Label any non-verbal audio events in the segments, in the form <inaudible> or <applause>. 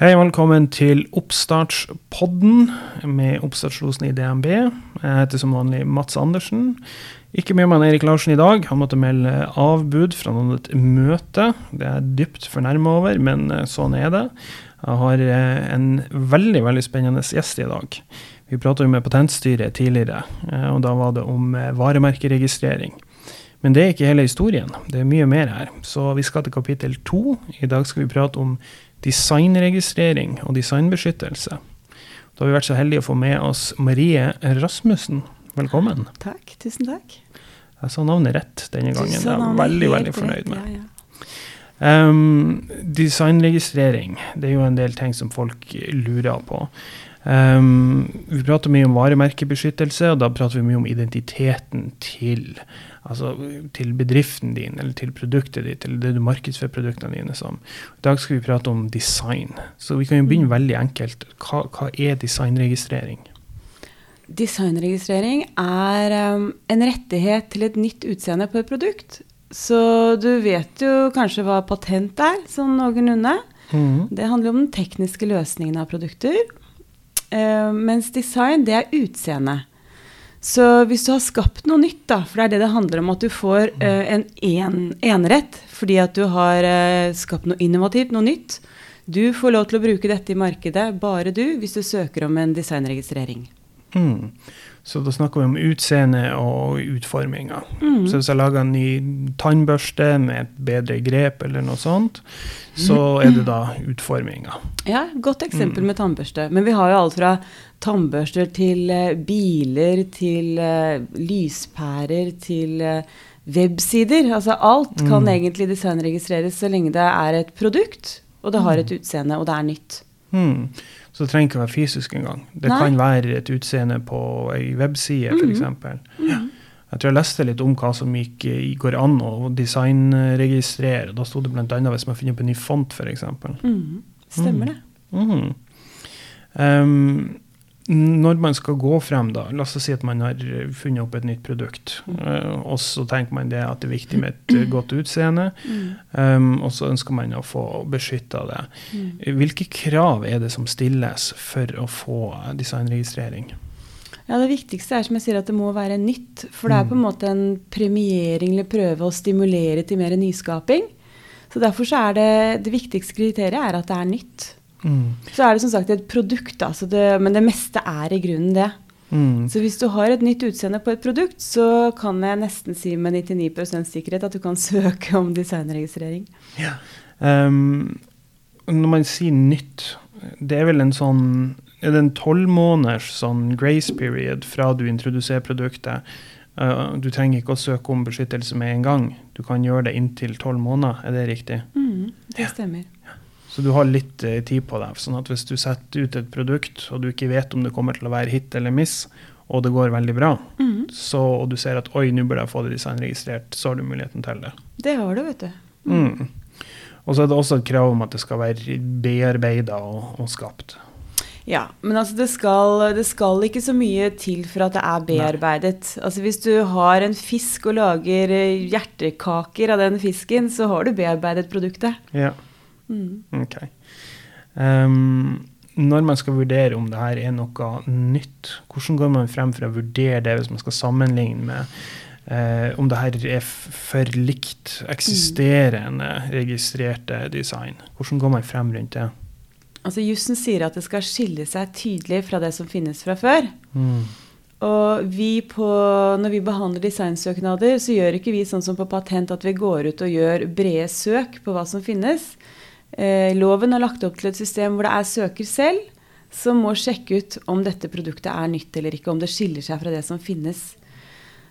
Hei, velkommen til Oppstartspodden med oppstartslosen i DNB. Jeg heter som vanlig Mats Andersen. Ikke med meg Erik Larsen i dag. Han måtte melde avbud fra noen et møte. Det er dypt fornærma over, men eh, sånn er det. Jeg har eh, en veldig veldig spennende gjest i dag. Vi prata med Patentstyret tidligere, eh, og da var det om varemerkeregistrering. Men det er ikke hele historien. Det er mye mer her. Så vi skal til kapittel to. I dag skal vi prate om designregistrering og designbeskyttelse. Da har vi vært så heldige å få med oss Marie Rasmussen. Velkommen. Takk. Tusen takk. Jeg sa navnet rett denne gangen. Jeg er veldig, veldig fornøyd med. Ja, ja. Um, designregistrering, det er jo en del ting som folk lurer på. Um, vi prater mye om varemerkebeskyttelse, og da prater vi mye om identiteten til altså til bedriften din, eller til produktet ditt, eller det du markedsfører produktene dine som. I dag skal vi prate om design. Så vi kan jo begynne mm. veldig enkelt. Hva, hva er designregistrering? Designregistrering er um, en rettighet til et nytt utseende på et produkt. Så du vet jo kanskje hva patent er, sånn noenlunde. Mm. Det handler om den tekniske løsningen av produkter. Uh, mens design, det er utseende. Så hvis du har skapt noe nytt, da, for det er det det handler om, at du får uh, en, en fordi at du har uh, skapt noe innovativt, noe nytt. Du får lov til å bruke dette i markedet, bare du, hvis du søker om en designregistrering. Mm. Så da snakker vi om utseende og utforminga. Mm. Så hvis jeg lager en ny tannbørste med et bedre grep eller noe sånt, så er det da utforminga. Ja, godt eksempel mm. med tannbørste. Men vi har jo alt fra tannbørster til uh, biler, til uh, lyspærer, til uh, websider. Altså alt kan mm. egentlig designregistreres så lenge det er et produkt, og det har mm. et utseende, og det er nytt. Mm. Så det trenger ikke å være fysisk engang. Det Nei. kan være et utseende på ei webside, f.eks. Mm -hmm. ja. Jeg tror jeg leste litt om hva som gikk, går an å designregistrere. Da sto det bl.a. hvis man finner opp en ny font, f.eks. Mm. Stemmer det. Mm. Um, når man skal gå frem, da, la oss si at man har funnet opp et nytt produkt, uh, og så tenker man det at det er viktig med et uh, godt utseende, um, og så ønsker man å få beskytta det. Hvilke krav er det som stilles for å få designregistrering? Ja, Det viktigste er som jeg sier at det må være nytt. For det er på en måte en premiering eller prøve å stimulere til mer nyskaping. Så Derfor så er det, det viktigste kriteriet er at det er nytt. Mm. Så er det som sagt et produkt, altså det, men det meste er i grunnen det. Mm. Så hvis du har et nytt utseende på et produkt, så kan jeg nesten si med 99% sikkerhet at du kan <laughs> søke om designregistrering. Ja. Um, når man sier nytt, det er vel en sånn er det en tolv måneders sånn grace period fra du introduserer produktet? Uh, du trenger ikke å søke om beskyttelse med en gang. Du kan gjøre det inntil tolv måneder. Er det riktig? Mm, det stemmer. Ja. Så du har litt eh, tid på deg. sånn at hvis du setter ut et produkt, og du ikke vet om det kommer til å være hit eller miss, og det går veldig bra, mm. så, og du ser at oi, nå burde jeg få det designregistrert, så har du muligheten til det. Det har du, vet du. Mm. Mm. Og så er det også et krav om at det skal være bearbeida og, og, skapt. Ja, men altså det skal, det skal, ikke så mye til for at det er bearbeidet. Altså Hvis du har en fisk og lager eh, hjertekaker av den fisken, så har du bearbeidet produktet. Ja. Mm. Ok. Um, når man skal vurdere om det her er noe nytt, hvordan går man frem for å vurdere det hvis man skal sammenligne med uh, om det her er for likt eksisterende registrerte design? Hvordan går man frem rundt det? Altså Jussen sier at det skal skille seg tydelig fra det som finnes fra før. Mm. Og vi på, når vi behandler designsøknader, så gjør ikke vi sånn som på patent at vi går ut og gjør brede søk på hva som finnes. Eh, loven har lagt opp til et system hvor det er søker selv som må sjekke ut om dette produktet er nytt eller ikke, om det skiller seg fra det som finnes.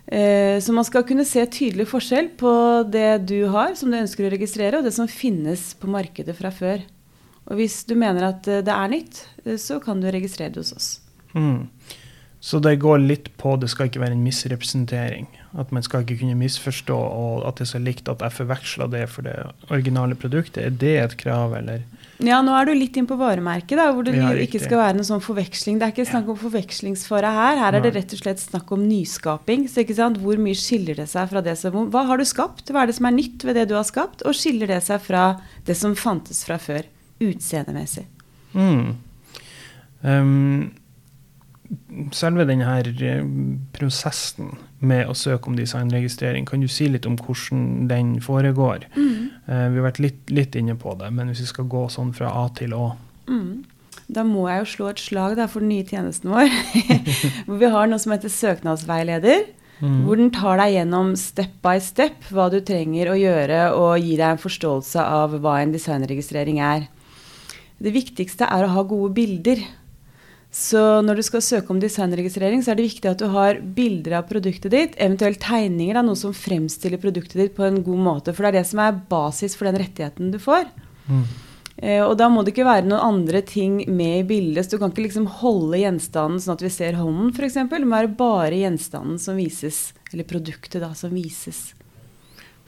Eh, så man skal kunne se tydelig forskjell på det du har, som du ønsker å registrere, og det som finnes på markedet fra før. Og hvis du mener at eh, det er nytt, eh, så kan du registrere det hos oss. Mm. Så det går litt på det skal ikke være en misrepresentering. At man skal ikke kunne misforstå og at det er så likt at jeg forveksler det for det originale produktet. Er det et krav, eller? Ja, nå er du litt inn på varemerket, da, hvor det ja, ikke skal være noen sånn forveksling. Det er ikke snakk om forvekslingsfare her. Her er det rett og slett snakk om nyskaping. Så ikke sant? Hvor mye skiller det seg fra det som Hva har du skapt? Hva er det som er nytt ved det du har skapt? Og skiller det seg fra det som fantes fra før, utseendemessig? Mm. Um, selve denne eh, prosessen med å søke om designregistrering, kan du si litt om hvordan den foregår? Mm. Uh, vi har vært litt, litt, inne på det, men hvis vi skal gå sånn fra A til Å? Mm. Da må jeg jo slå et slag da, for den nye tjenesten vår. hvor <laughs> vi har noe som heter søknadsveileder. Mm. Hvor den tar deg gjennom step by step hva du trenger å gjøre, og gir deg en forståelse av hva en designregistrering er. Det viktigste er å ha gode bilder. Så når du skal søke om designregistrering, så er det viktig at du har bilder av produktet ditt, eventuelt tegninger, da, noe som fremstiller produktet ditt på en god måte. For det er det som er basis for den rettigheten du får. Mm. Eh, og da må det ikke være noen andre ting med i bildet. Så du kan ikke liksom holde gjenstanden sånn at vi ser hånden, f.eks. Det må være bare gjenstanden som vises, eller produktet da, som vises.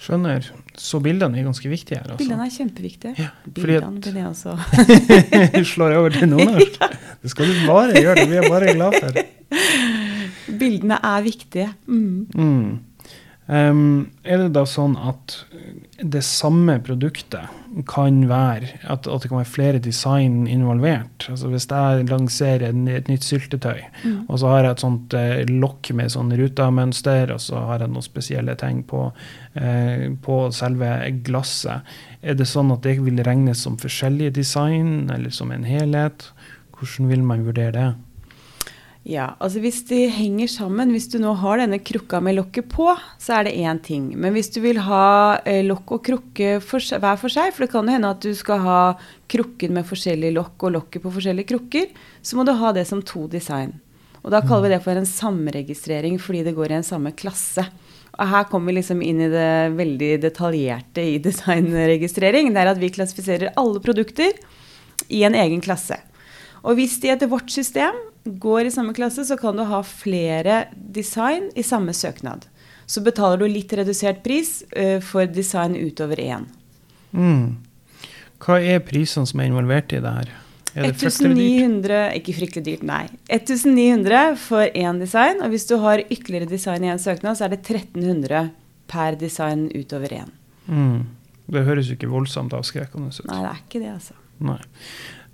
Skjønner. Så bildene er ganske viktige her? Altså. Bildene er kjempeviktige. Ja, bildene blir det også. <laughs> slår jeg over til nordnorsk? <laughs> ja. Det skal du bare gjøre, det blir jeg bare glad for. <laughs> Bildene er viktige. Mm. Mm. Um, er det da sånn at det samme produktet kan være at, at, det kan være flere design involvert? Altså Hvis jeg lanserer et nytt syltetøy, mm. og så har jeg et sånt eh, lokk med sånn rutamønster, og så har jeg noen spesielle ting på, eh, på selve glasset, er det sånn at det vil regnes som forskjellige design, eller som en helhet? Hvordan vil man vurdere det? Ja, altså hvis de henger sammen, hvis du nå har denne krukka med lokket på, så er det én ting. Men hvis du vil ha eh, lokk og krukke hver for seg, for det kan jo hende at du skal ha krukken med forskjellig lokk og lokket på forskjellige krukker, så må du ha det som to design. Og da kaller vi det for en samregistrering fordi det går i en samme klasse. Og her kommer vi liksom inn i det veldig detaljerte i <laughs> designregistrering. Det er at vi klassifiserer alle produkter i en egen klasse. Og hvis de etter vårt system går i samme klasse, så kan du ha flere design i samme søknad. Så betaler du litt redusert pris uh, for design utover én. Mm. Hva er prisene som er involvert i det her? Er det 1900, Ikke fryktelig dyrt, nei. 1900 for én design. Og hvis du har ytterligere design i én søknad, så er det 1300 per design utover én. Mm. Det høres jo ikke voldsomt avskrekkende ut. Nei, det er ikke det, altså. Nei.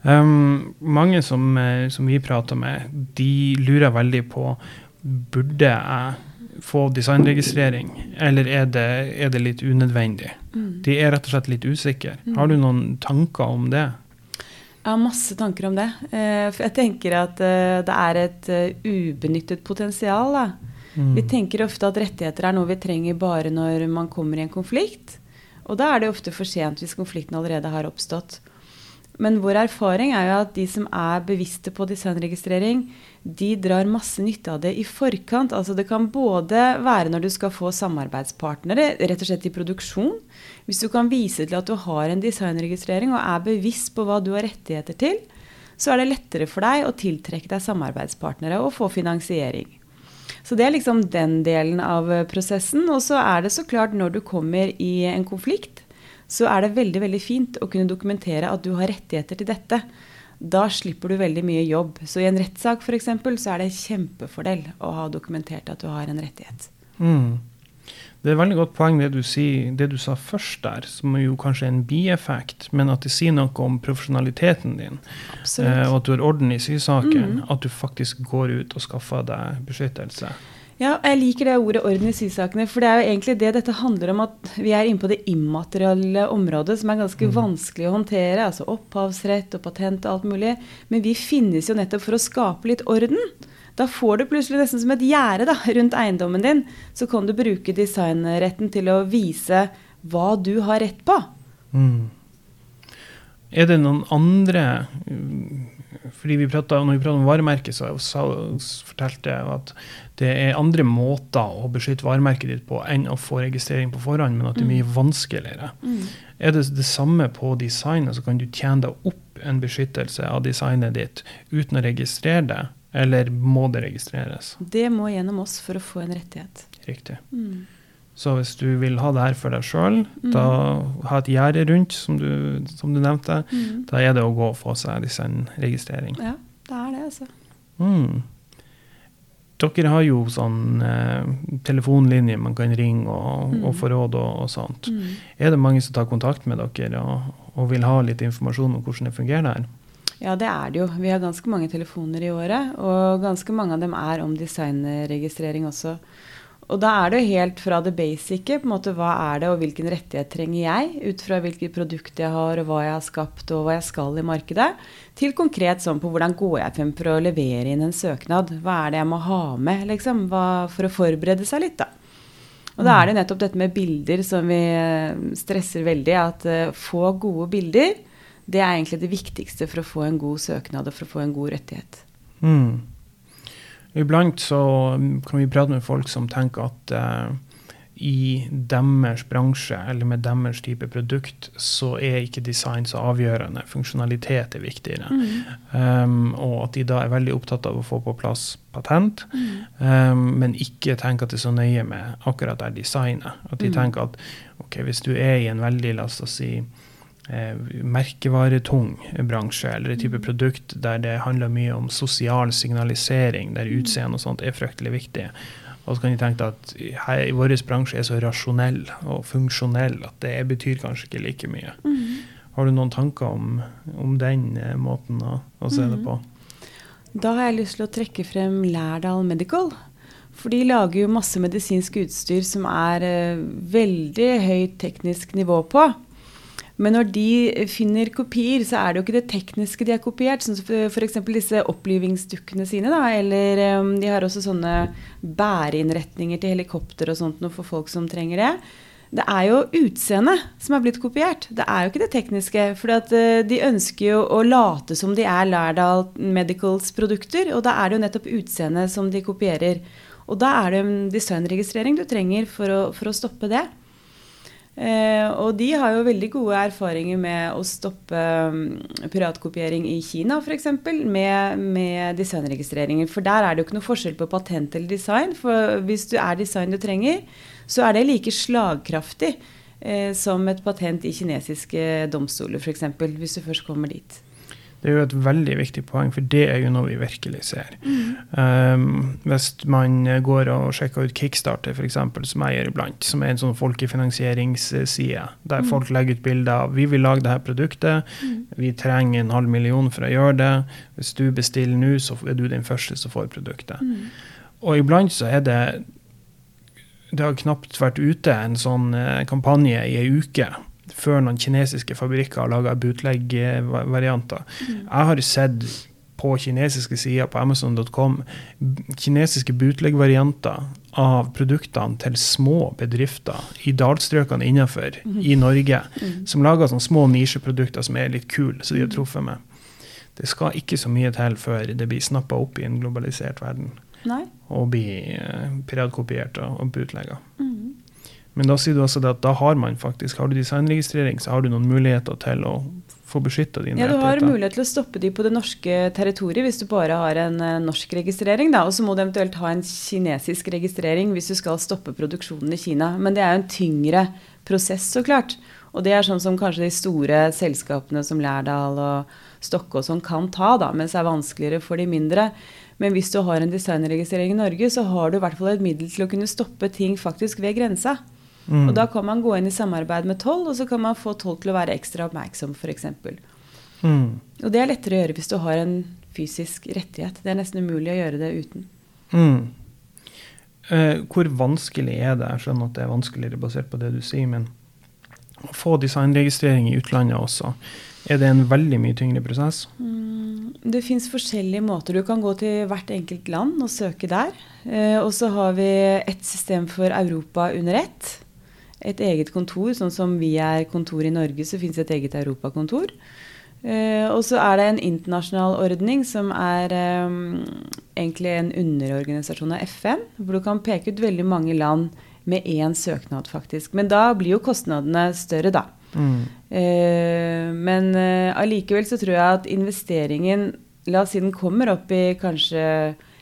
Um, mange som, eh, som vi prater med, de lurer veldig på burde jeg få designregistrering, eller er det, er det litt unødvendig? Mm. De er rett og slett litt usikre. Mm. Har du noen tanker om det? Jeg har masse tanker om det. Uh, for jeg tenker at uh, det er et ubenyttet potensial. Mm. Vi tenker ofte at rettigheter er noe vi trenger bare når man kommer i en konflikt. Og da er det ofte for sent hvis konflikten allerede har oppstått. Men vår erfaring er jo at de som er bevisste på designregistrering, de drar masse nytte av det i forkant. Altså det kan både være når du skal få samarbeidspartnere, rett og slett i produksjon. Hvis du kan vise til at du har en designregistrering og er bevisst på hva du har rettigheter til, så er det lettere for deg å tiltrekke deg samarbeidspartnere og få finansiering. Så det er liksom den delen av prosessen. Og så er det så klart når du kommer i en konflikt, så er det veldig veldig fint å kunne dokumentere at du har rettigheter til dette. Da slipper du veldig mye jobb. Så i en rettssak f.eks. så er det kjempefordel å ha dokumentert at du har en rettighet. Mm. Det er et veldig godt poeng det du, sier, det du sa først der, som er jo kanskje en bieffekt, men at det sier noe om profesjonaliteten din. Eh, og at du har orden i sysaken. Mm. At du faktisk går ut og skaffer deg beskyttelse. Ja, jeg liker det ordet 'orden i sysakene', for det er jo egentlig det dette handler om at vi er inne på det immaterielle området, som er ganske mm. vanskelig å håndtere. Altså opphavsrett og patent og alt mulig. Men vi finnes jo nettopp for å skape litt orden. Da får du plutselig nesten som et gjerde rundt eiendommen din. Så kan du bruke designretten til å vise hva du har rett på. Mm. Er det noen andre fordi vi pratet, når vi pratet om varemerket, så, så fortalte jeg at det er andre måter å beskytte varemerket ditt på enn å få registrering på forhånd, men at det er mye mm. vanskeligere. Mm. Er det det samme på designet, så kan du tjene deg opp en beskyttelse av designet ditt uten å registrere det, eller må det registreres? Det må gjennom oss for å få en rettighet. Riktig. Mm. Så hvis du vil ha det her for deg sjøl, mm. da ha et gjerde rundt, som du, som du nevnte, mm. da er det å gå og få seg designregistrering. Ja, det er det, altså. Mm. Dere har jo sånn eh, telefonlinje man kan ringe og, og mm. få råd og, og sånt. Mm. Er det mange som tar kontakt med dere og, og, vil ha litt informasjon om hvordan det fungerer der? Ja, det er det jo. Vi har ganske mange telefoner i året, og ganske mange av dem er om designregistrering også. Og da er det jo helt fra det basice, på en måte hva er det og hvilken rettighet trenger jeg, ut fra hvilket produkt jeg har og hva jeg har skapt og hva jeg skal i markedet, til konkret sånn på hvordan går jeg frem for å levere inn en søknad. Hva er det jeg må ha med, liksom, hva, for å forberede seg litt, da. Og da er det nettopp dette med bilder som vi eh, stresser veldig. At uh, få gode bilder, det er egentlig det viktigste for å få en god søknad og for å få en god rettighet. Mm. Iblant så kan vi prate med folk som tenker at uh, i deres bransje eller med deres type produkt, så er ikke design så avgjørende. Funksjonalitet er viktigere. Mm. Um, og at de da er veldig opptatt av å få på plass patent, mm. um, men ikke tenker at det er så nøye med akkurat det designet. At de mm. tenker at ok, hvis du er i en veldig, la oss si, merkevaretung bransje, eller et type mm. produkt der det handler mye om sosial signalisering, der mm. utseende og sånt er fryktelig viktig. Og så kan de tenke at her, i vår bransje er så rasjonell og funksjonell at det betyr kanskje ikke like mye. Mm. Har du noen tanker om, om den eh, måten å, å se mm. det på? Da har jeg lyst til å trekke frem Lærdal Medical. For de lager jo masse medisinsk utstyr som er eh, veldig høyt teknisk nivå på. Men når de finner kopier, så er det jo ikke det tekniske de har kopiert. Sånn som f.eks. disse opplivningsdukkene sine. Da, eller um, de har også sånne bæreinnretninger til helikopter og sånt noe for folk som trenger det. Det er jo utseendet som er blitt kopiert. Det er jo ikke det tekniske. For uh, de ønsker jo å late som de er Lærdal Medicals produkter, og da er det jo nettopp utseendet som de kopierer. Og da er det en designregistrering du trenger for å, for å stoppe det. Eh, og de har jo veldig gode erfaringer med å stoppe um, piratkopiering i Kina f.eks. Med, med designregistreringer. For der er det jo ikke noe forskjell på patent eller design. For hvis du er design du trenger, så er det like slagkraftig eh, som et patent i kinesiske domstoler f.eks. Hvis du først kommer dit. Det er jo et veldig viktig poeng, for det er jo noe vi virkelig ser. Mm. Um, hvis man går og sjekker ut Kickstarter, f.eks., som jeg gjør iblant, som er en sånn folkefinansieringsside, der mm. folk legger ut bilder av vi vil lage dette produktet, mm. vi trenger en halv million for å gjøre det. Hvis du bestiller nå, så er du den første som får produktet. Mm. Og iblant så er det det har knapt vært ute en sånn eh, kampanje i ei uke før noen kinesiske fabrikker har laga bootleg-varianter. Mm. Jeg har sett på kinesiske sider på Amazon.com kinesiske bootleg-varianter av produktene til små bedrifter i dalstrøkene innenfor mm. i Norge, mm. som lager sånne små nisjeprodukter som er litt kule, så de har truffet med. Det skal ikke så mye til før det blir snappa opp i en globalisert verden. Nei. Og blir uh, piratkopiert og bootlegga. Mm. Men da sier du altså at da har man faktisk, har du designregistrering, så har du noen muligheter til å få beskytta dine rettigheter. Ja, du har rettigheter. mulighet til å stoppe de på det norske territoriet hvis du bare har en uh, norsk registrering. Og så må du eventuelt ha en kinesisk registrering hvis du skal stoppe produksjonen i Kina. Men det er jo en tyngre prosess, så klart. Og det er sånn som kanskje de store selskapene som Lærdal og Stokke og sånn kan ta, da, mens det er vanskeligere for de mindre. Men hvis du har en designregistrering i Norge, så har du i hvert fall et middel til å kunne stoppe ting faktisk ved grensa. Mm. Og da kan man gå inn i samarbeid med toll, og så kan man få toll til å være ekstra oppmerksom, f.eks. Mm. Og det er lettere å gjøre hvis du har en fysisk rettighet. Det er nesten umulig å gjøre det uten. Mm. Eh, hvor vanskelig er det? Jeg skjønner at det er vanskeligere basert på det du sier, men å få designregistrering i utlandet også, er det en veldig mye tyngre prosess? Mm, det fins forskjellige måter. Du kan gå til hvert enkelt land og søke der. Eh, og så har vi et system for Europa under ett et eget kontor. Sånn som vi er kontor i Norge, så fins et eget europakontor. Uh, og så er det en internasjonal ordning som er um, egentlig en underorganisasjon av FN. Hvor du kan peke ut veldig mange land med én søknad, faktisk. Men da blir jo kostnadene større, da. Mm. Uh, men allikevel uh, så tror jeg at investeringen La oss si den kommer opp i kanskje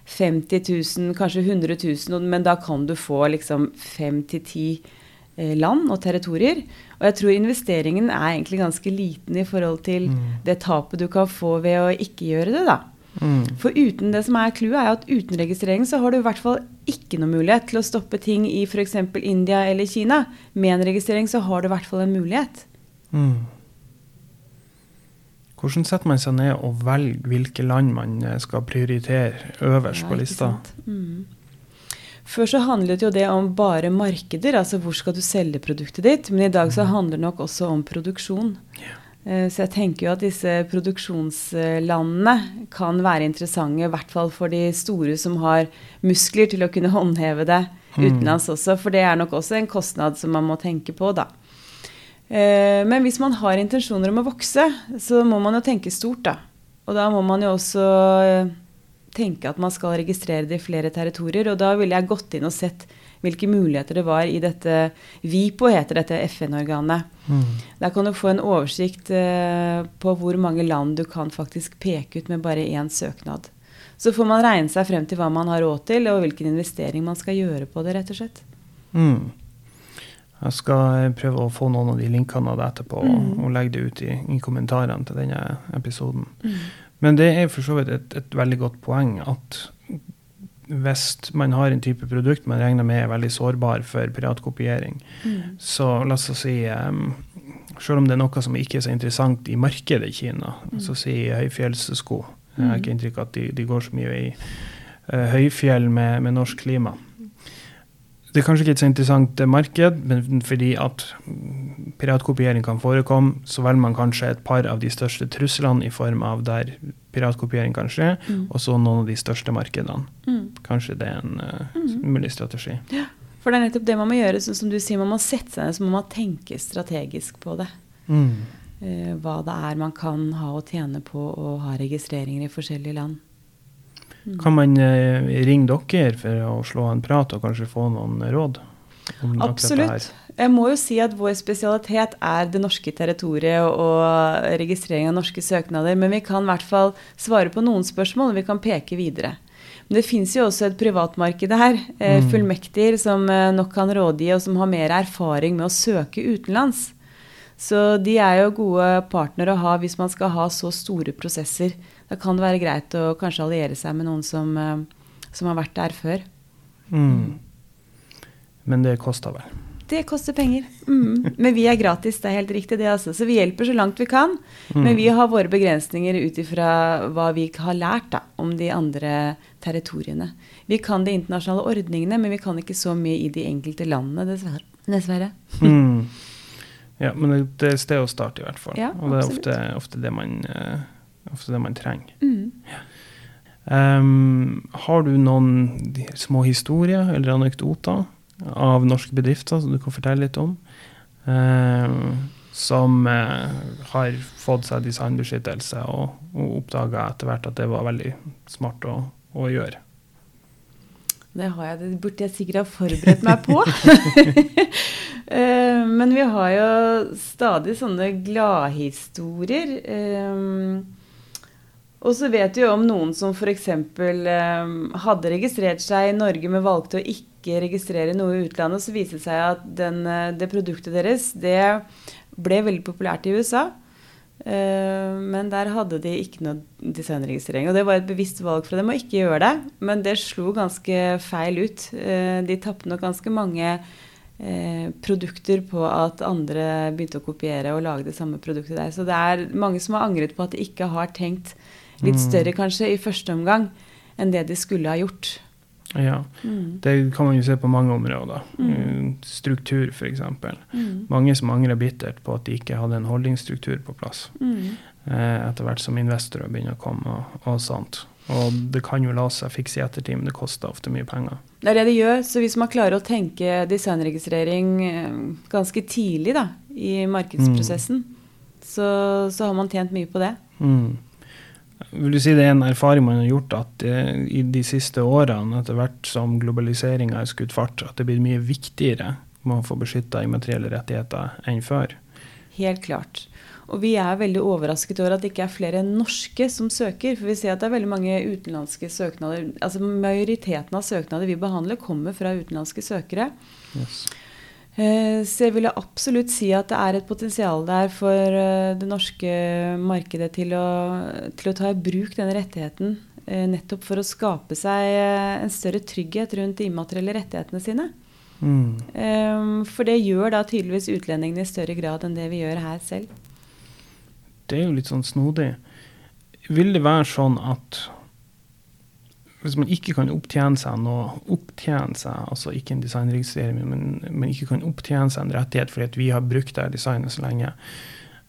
50 000, kanskje 100 000, men da kan du få liksom 5 10 Eh, land og territorier. Og jeg tror investeringen er egentlig ganske liten i forhold til mm. det tapet du kan få ved å ikke gjøre det. da. Mm. For uten det som er clouet, er at uten registrering så har du i hvert fall ikke noe mulighet til å stoppe ting i f.eks. India eller Kina. Med en registrering så har du i hvert fall en mulighet. Mm. Hvordan setter man seg ned og velger hvilke land man eh, skal prioritere øverst ja, på lista? Mm. Før så handlet jo det om bare markeder, altså hvor skal du selge produktet ditt. Men i dag så mm. handler det nok også om produksjon. Yeah. Så jeg tenker jo at disse produksjonslandene kan være interessante, i hvert fall for de store som har muskler til å kunne håndheve det mm. utenlands også. For det er nok også en kostnad som man må tenke på, da. Eh, men hvis man har intensjoner om å vokse, så må man jo tenke stort, da. Og da må man jo også eh, tenke at man skal registrere det i flere territorier. Og da ville jeg gått inn og sett hvilke muligheter det var i dette VIPO, heter dette FN-organet. Mm. Der kan du få en oversikt eh, på hvor mange land du kan faktisk peke ut med bare én søknad. Så får man regne seg frem til hva man har råd til, og hvilken investering man skal gjøre på det, rett og slett. Mm. Jeg skal prøve å få noen av de linkene av det etterpå mm. og, legge det ut i, i kommentarene til denne episoden. Mm. Men det er for så vidt et, et, veldig godt poeng at hvis man har en type produkt man regner med er veldig sårbar for piratkopiering, mm. så la oss si um, Selv om det er noe som ikke er så interessant i markedet i Kina, mm. så si høyfjellssko. Jeg har ikke mm. inntrykk av at de, de, går så mye i uh, høyfjell med, med norsk klima. Det er kanskje ikke et så interessant marked, men fordi at piratkopiering kan forekomme, så velger man kanskje et par av de største truslene i form av der piratkopiering kan skje, mm. og så noen av de største markedene. Mm. Kanskje det er en uh, mulig strategi. Ja, for det er nettopp det man må gjøre. Som du sier, man må sette seg ned, så må man tenke strategisk på det. Mm. Uh, hva det er man kan ha å tjene på å ha registreringer i forskjellige land. Mm. Kan man eh, ringe dere for å slå en prat og kanskje få noen råd? Absolutt. Jeg må jo si at vår spesialitet er det norske territoriet og registrering av norske søknader. Men vi kan i hvert fall svare på noen spørsmål, og vi kan peke videre. Men det fins jo også et privatmarked her, eh, mm. fullmektiger, som eh, nok kan rådgi, og som har mer erfaring med å søke utenlands. Så de er jo gode partnere å ha hvis man skal ha så store prosesser da kan det være greit å kanskje alliere seg med noen som, eh, som har vært der før. Mm. Men det koster vel? Det koster penger. Mm. Men vi er gratis, det er helt riktig. det altså. Så vi hjelper så langt vi kan. Mm. Men vi har våre begrensninger ut ifra hva vi har lært da, om de andre territoriene. Vi kan de internasjonale ordningene, men vi kan ikke så mye i de enkelte landene, dessverre. dessverre. Mm. <laughs> Ja, men det er et sted å starte, i hvert fall. Ja, og det er ofte, ofte det man uh, ofte det man trenger. Mm. Ja. Um, har du noen små historier eller anekdoter av norske bedrifter som du kan fortelle litt om? Um, som uh, har fått seg designbeskyttelse og, og oppdaga etter hvert at det var veldig smart å, å gjøre? Det har jeg, det burde jeg sikkert ha forberedt meg på. <laughs> uh, men vi har jo stadig sånne gladhistorier. Um, og så vet vi jo om noen som f.eks. Eh, hadde registrert seg i Norge, men valgte å ikke registrere noe i utlandet. Så viste det seg at den, eh, det produktet deres det ble veldig populært i USA. Eh, men der hadde de ikke noe designregistrering. Og det var et bevisst valg fra dem å ikke gjøre det. Men det slo ganske feil ut. Eh, de tapte nok ganske mange eh, produkter på at andre begynte å kopiere og lage det samme produktet der. Så det er mange som har angret på at de ikke har tenkt litt mm. større kanskje i første omgang enn det de skulle ha gjort. Ja, mm. det kan man jo se på mange områder. Mm. Eh, struktur, f.eks. Mm. Mange som angrer bittert på at de ikke hadde en holdningsstruktur på plass. Mm. Eh, etter hvert som investorer begynner å komme og, og, sånt. Og det kan jo la seg fikse i ettertid, men det koster ofte mye penger. Det er det det gjør. Så hvis man klarer å tenke designregistrering eh, ganske tidlig da, i markedsprosessen, mm. så, så, har man tjent mye på det. Mm. Vil du si det er en erfaring man har gjort at uh, i de siste årene, etter hvert som globaliseringa er skutt fart, at det blir mye viktigere med å få beskytta immaterielle rettigheter enn før? Helt klart. Og vi er veldig overrasket over at det ikke er flere norske som søker. For vi ser at det er veldig mange utenlandske søknader. Altså Majoriteten av søknader vi behandler, kommer fra utenlandske søkere. Yes. Eh, så jeg ville absolutt si at det er et potensial der for eh, det norske markedet til å, til å ta i bruk denne rettigheten. Eh, nettopp for å skape seg en større trygghet rundt de immaterielle rettighetene sine. Mm. For det gjør da tydeligvis utlendingene i større grad enn det vi gjør her selv. Det er jo litt sånn snodig. Vil det være sånn at hvis man ikke kan opptjene seg noe, opptjene seg, altså ikke en designregistrering, men, men ikke kan opptjene seg en rettighet fordi vi har brukt det designet så lenge,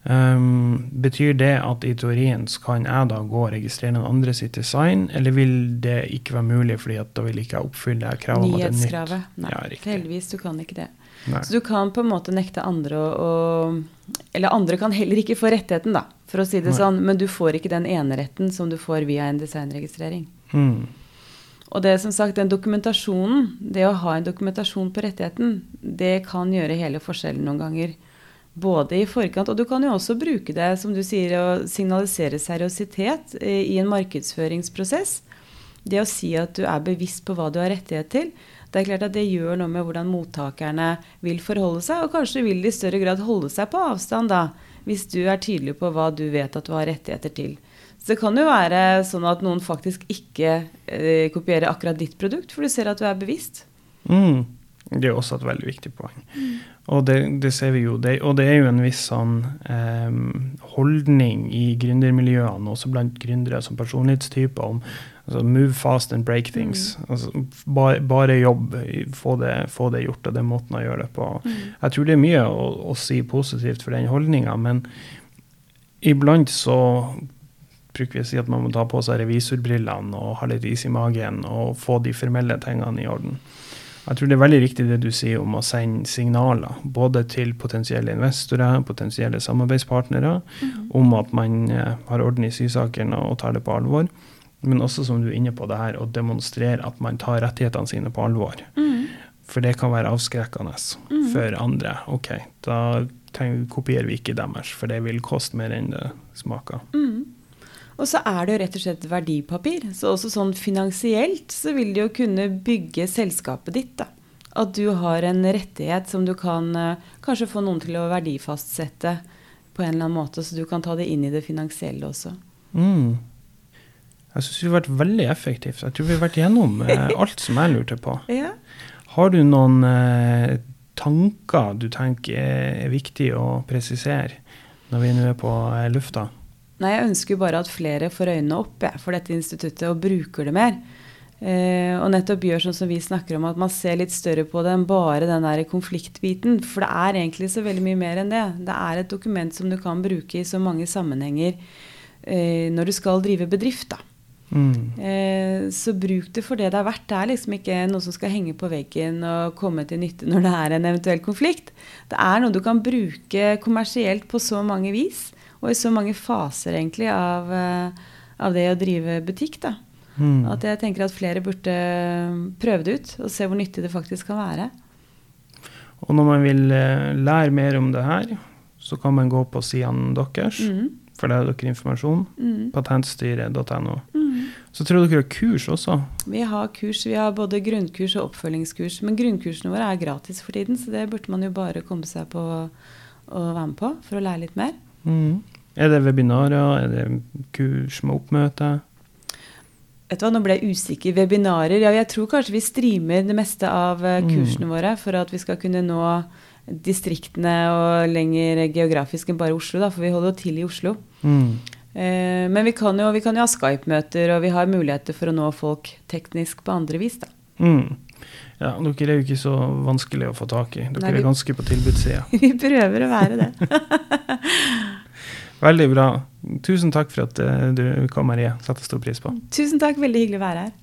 um, betyr det at i teorien kan jeg da gå og registrere noen andre sitt design, eller vil det ikke være mulig fordi at da vil ikke jeg oppfylle kravet om at det er nytt? Nei, Ja, heldigvis du kan ikke det. Nei. Så du kan på en måte nekte andre å Eller andre kan heller ikke få rettigheten, da, for å si det Nei. sånn, men du får ikke den eneretten som du får via en designregistrering. Mm. Og det som sagt, den dokumentasjonen, det å ha en dokumentasjon på rettigheten, det kan gjøre hele forskjellen noen ganger. Både i forkant, og du kan jo også bruke det, som du sier, å signalisere seriøsitet eh, i en markedsføringsprosess. Det å si at du er bevisst på hva du har rettighet til. Det er klart at det gjør noe med hvordan mottakerne vil forholde seg, og kanskje vil de i større grad holde seg på avstand, da, hvis du er tydelig på hva du vet at du har rettigheter til. Så det kan jo være sånn at noen faktisk ikke eh, kopierer akkurat ditt produkt, for du ser at du er bevisst. Mm. Det er også et veldig viktig poeng. Og det, det ser vi jo. Det, og det er jo en viss sånn eh, holdning i gründermiljøene, også blant gründere som personlighetstyper, om altså, move fast and break things. Altså, bare, bare jobb, få det, få det gjort, og den måten å gjøre det på. Jeg tror det er mye å, å si positivt for den holdninga, men iblant så bruker vi å si at man må ta på seg revisorbrillene og ha litt is i magen og få de formelle tingene i orden. Jeg tror det er veldig riktig det du sier om å sende signaler, både til potensielle investorer, potensielle samarbeidspartnere, om at man eh, har orden i sysakene og tar det på alvor. Men også, som du er inne på, det her å demonstrere at man tar rettighetene sine på alvor. For det kan være avskrekkende for andre. OK, da kopierer vi ikke deres, for det vil koste mer enn det smaker. Og så er det jo rett og slett verdipapir. Så også sånn finansielt så vil det jo kunne bygge selskapet ditt. da. At du har en rettighet som du kan eh, kanskje få noen til å verdifastsette på en eller annen måte, så du kan ta det inn i det finansielle også. Mm. Jeg syns vi har vært veldig effektivt. Jeg tror vi har vært gjennom eh, <laughs> alt som jeg lurte på. Ja. Har du noen eh, tanker du tenker er, er viktig å presisere når vi nå er på eh, lufta? Nei, jeg ønsker jo bare at flere får øynene opp jeg, for dette instituttet og bruker det mer. Eh, og nettopp gjør sånn som vi snakker om, at man ser litt større på det enn bare den der konfliktbiten. For det er egentlig så veldig mye mer enn det. Det er et dokument som du kan bruke i så mange sammenhenger eh, når du skal drive bedrift. da. Mm. Eh, så bruk det for det det er verdt. Det er liksom ikke noe som skal henge på veggen og komme til nytte når det er en eventuell konflikt. Det er noe du kan bruke kommersielt på så mange vis, og i så mange faser egentlig av, eh, av det å drive butikk. da. Mm. At jeg tenker at flere burde prøve det ut og se hvor nyttig det faktisk kan være. Og når man vil eh, lære mer om det her, så kan man gå på sidene deres, Mm. for der har dere informasjon. Mm. Patentstyret.no. Mm. Så tror jeg dere har kurs også. Vi har kurs, vi har både grunnkurs og oppfølgingskurs. Men grunnkursene våre er gratis for tiden, så det burde man jo bare komme seg på og være med på for å lære litt mer. Mm. Er det webinarer? Er det kurs med oppmøte? Vet du hva, Nå ble jeg usikker. Webinarer Ja, jeg tror kanskje vi streamer det meste av kursene Mm. kursene våre for at vi skal kunne nå distriktene og lenger geografisk enn bare Oslo, da, for vi holder jo til i Oslo. Mm. Eh, men vi kan jo, vi kan jo ha Skype-møter, og vi har muligheter for å nå folk teknisk på andre vis. da. Mm. Ja, dere er jo ikke så vanskelig å få tak i. Dere Nei, vi- er ganske på tilbudssida. <laughs> Vi prøver å være det. <laughs> Veldig bra. Tusen takk for at eh, du kom, Marie. Setter stor pris på. Tusen takk, veldig hyggelig å være her.